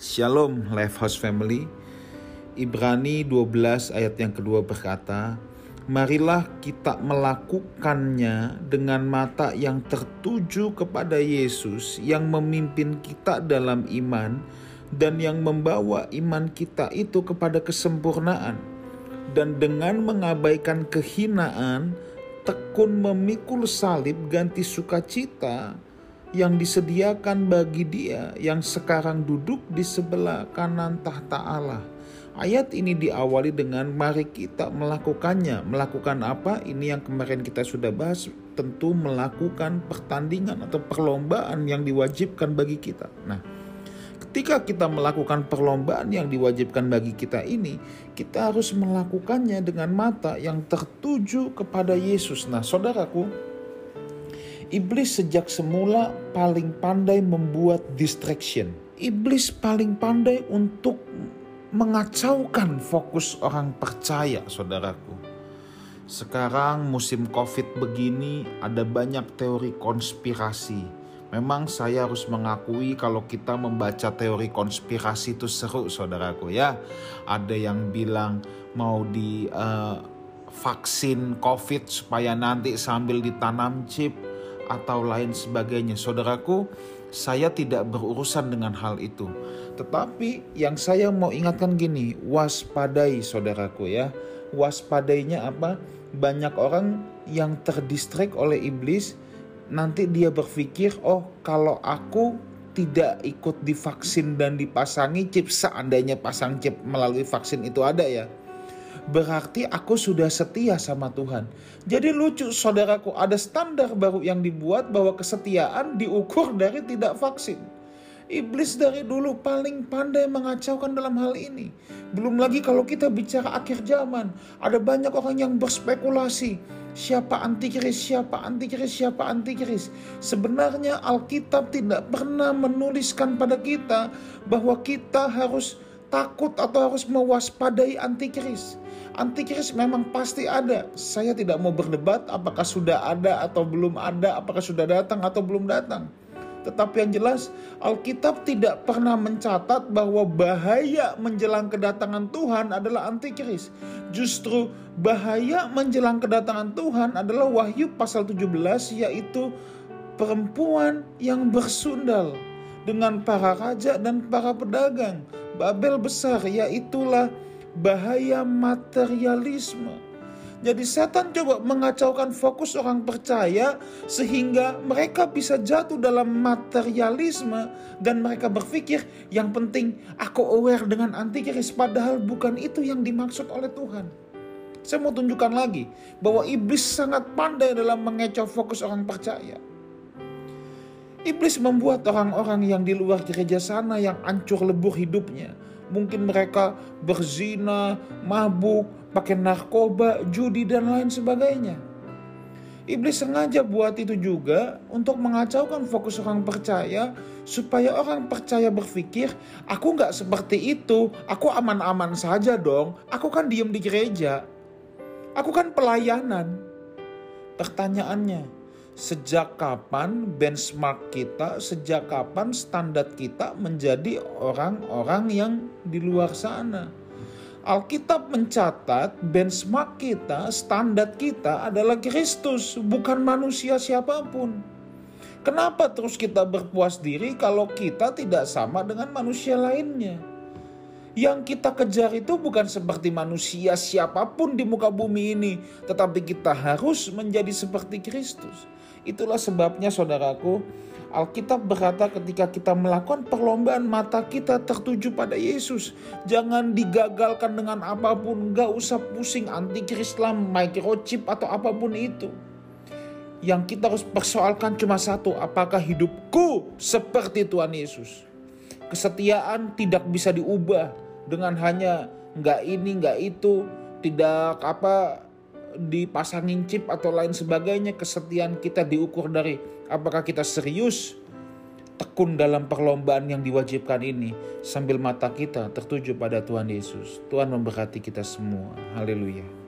Shalom Lifehouse Family. Ibrani 12 ayat yang kedua berkata, Marilah kita melakukannya dengan mata yang tertuju kepada Yesus yang memimpin kita dalam iman dan yang membawa iman kita itu kepada kesempurnaan. Dan dengan mengabaikan kehinaan, tekun memikul salib ganti sukacita yang disediakan bagi dia yang sekarang duduk di sebelah kanan tahta Allah. Ayat ini diawali dengan mari kita melakukannya. Melakukan apa? Ini yang kemarin kita sudah bahas. Tentu melakukan pertandingan atau perlombaan yang diwajibkan bagi kita. Nah, ketika kita melakukan perlombaan yang diwajibkan bagi kita ini, kita harus melakukannya dengan mata yang tertuju kepada Yesus. Nah, saudaraku, Iblis sejak semula paling pandai membuat distraction. Iblis paling pandai untuk mengacaukan fokus orang percaya, saudaraku. Sekarang musim COVID begini ada banyak teori konspirasi. Memang saya harus mengakui kalau kita membaca teori konspirasi itu seru, saudaraku ya. Ada yang bilang mau di uh, vaksin COVID supaya nanti sambil ditanam chip atau lain sebagainya. Saudaraku, saya tidak berurusan dengan hal itu. Tetapi yang saya mau ingatkan gini, waspadai saudaraku ya. Waspadainya apa? Banyak orang yang terdistrik oleh iblis, nanti dia berpikir, oh kalau aku tidak ikut divaksin dan dipasangi chip, seandainya pasang chip melalui vaksin itu ada ya, berarti aku sudah setia sama Tuhan. Jadi lucu saudaraku, ada standar baru yang dibuat bahwa kesetiaan diukur dari tidak vaksin. Iblis dari dulu paling pandai mengacaukan dalam hal ini. Belum lagi kalau kita bicara akhir zaman, ada banyak orang yang berspekulasi. Siapa antikris, siapa antikris, siapa antikris. Sebenarnya Alkitab tidak pernah menuliskan pada kita bahwa kita harus takut atau harus mewaspadai antikris. Antikris memang pasti ada. Saya tidak mau berdebat apakah sudah ada atau belum ada, apakah sudah datang atau belum datang. Tetapi yang jelas Alkitab tidak pernah mencatat bahwa bahaya menjelang kedatangan Tuhan adalah antikris. Justru bahaya menjelang kedatangan Tuhan adalah Wahyu pasal 17 yaitu perempuan yang bersundal dengan para raja dan para pedagang. Babel besar yaitulah bahaya materialisme. Jadi setan coba mengacaukan fokus orang percaya sehingga mereka bisa jatuh dalam materialisme dan mereka berpikir yang penting aku aware dengan antikris padahal bukan itu yang dimaksud oleh Tuhan. Saya mau tunjukkan lagi bahwa iblis sangat pandai dalam mengecoh fokus orang percaya. Iblis membuat orang-orang yang di luar gereja sana yang ancur lebur hidupnya mungkin mereka berzina, mabuk, pakai narkoba, judi dan lain sebagainya. Iblis sengaja buat itu juga untuk mengacaukan fokus orang percaya supaya orang percaya berpikir aku nggak seperti itu, aku aman-aman saja dong, aku kan diem di gereja, aku kan pelayanan. Pertanyaannya, sejak kapan benchmark kita, sejak kapan standar kita menjadi orang-orang yang di luar sana. Alkitab mencatat benchmark kita, standar kita adalah Kristus, bukan manusia siapa pun. Kenapa terus kita berpuas diri kalau kita tidak sama dengan manusia lainnya? Yang kita kejar itu bukan seperti manusia siapa pun di muka bumi ini, tetapi kita harus menjadi seperti Kristus. Itulah sebabnya saudaraku, Alkitab berkata ketika kita melakukan perlombaan mata kita tertuju pada Yesus. Jangan digagalkan dengan apa pun, gak usah pusing antikris lah, microchip atau apa pun itu. Yang kita harus persoalkan cuma satu, apakah hidupku seperti Tuhan Yesus? Kesetiaan tidak bisa diubah dengan hanya nggak ini nggak itu, tidak apa dipasangin chip atau lain sebagainya. Kesetiaan kita diukur dari apakah kita serius tekun dalam perlombaan yang diwajibkan ini sambil mata kita tertuju pada Tuhan Yesus. Tuhan memberkati kita semua. Haleluya.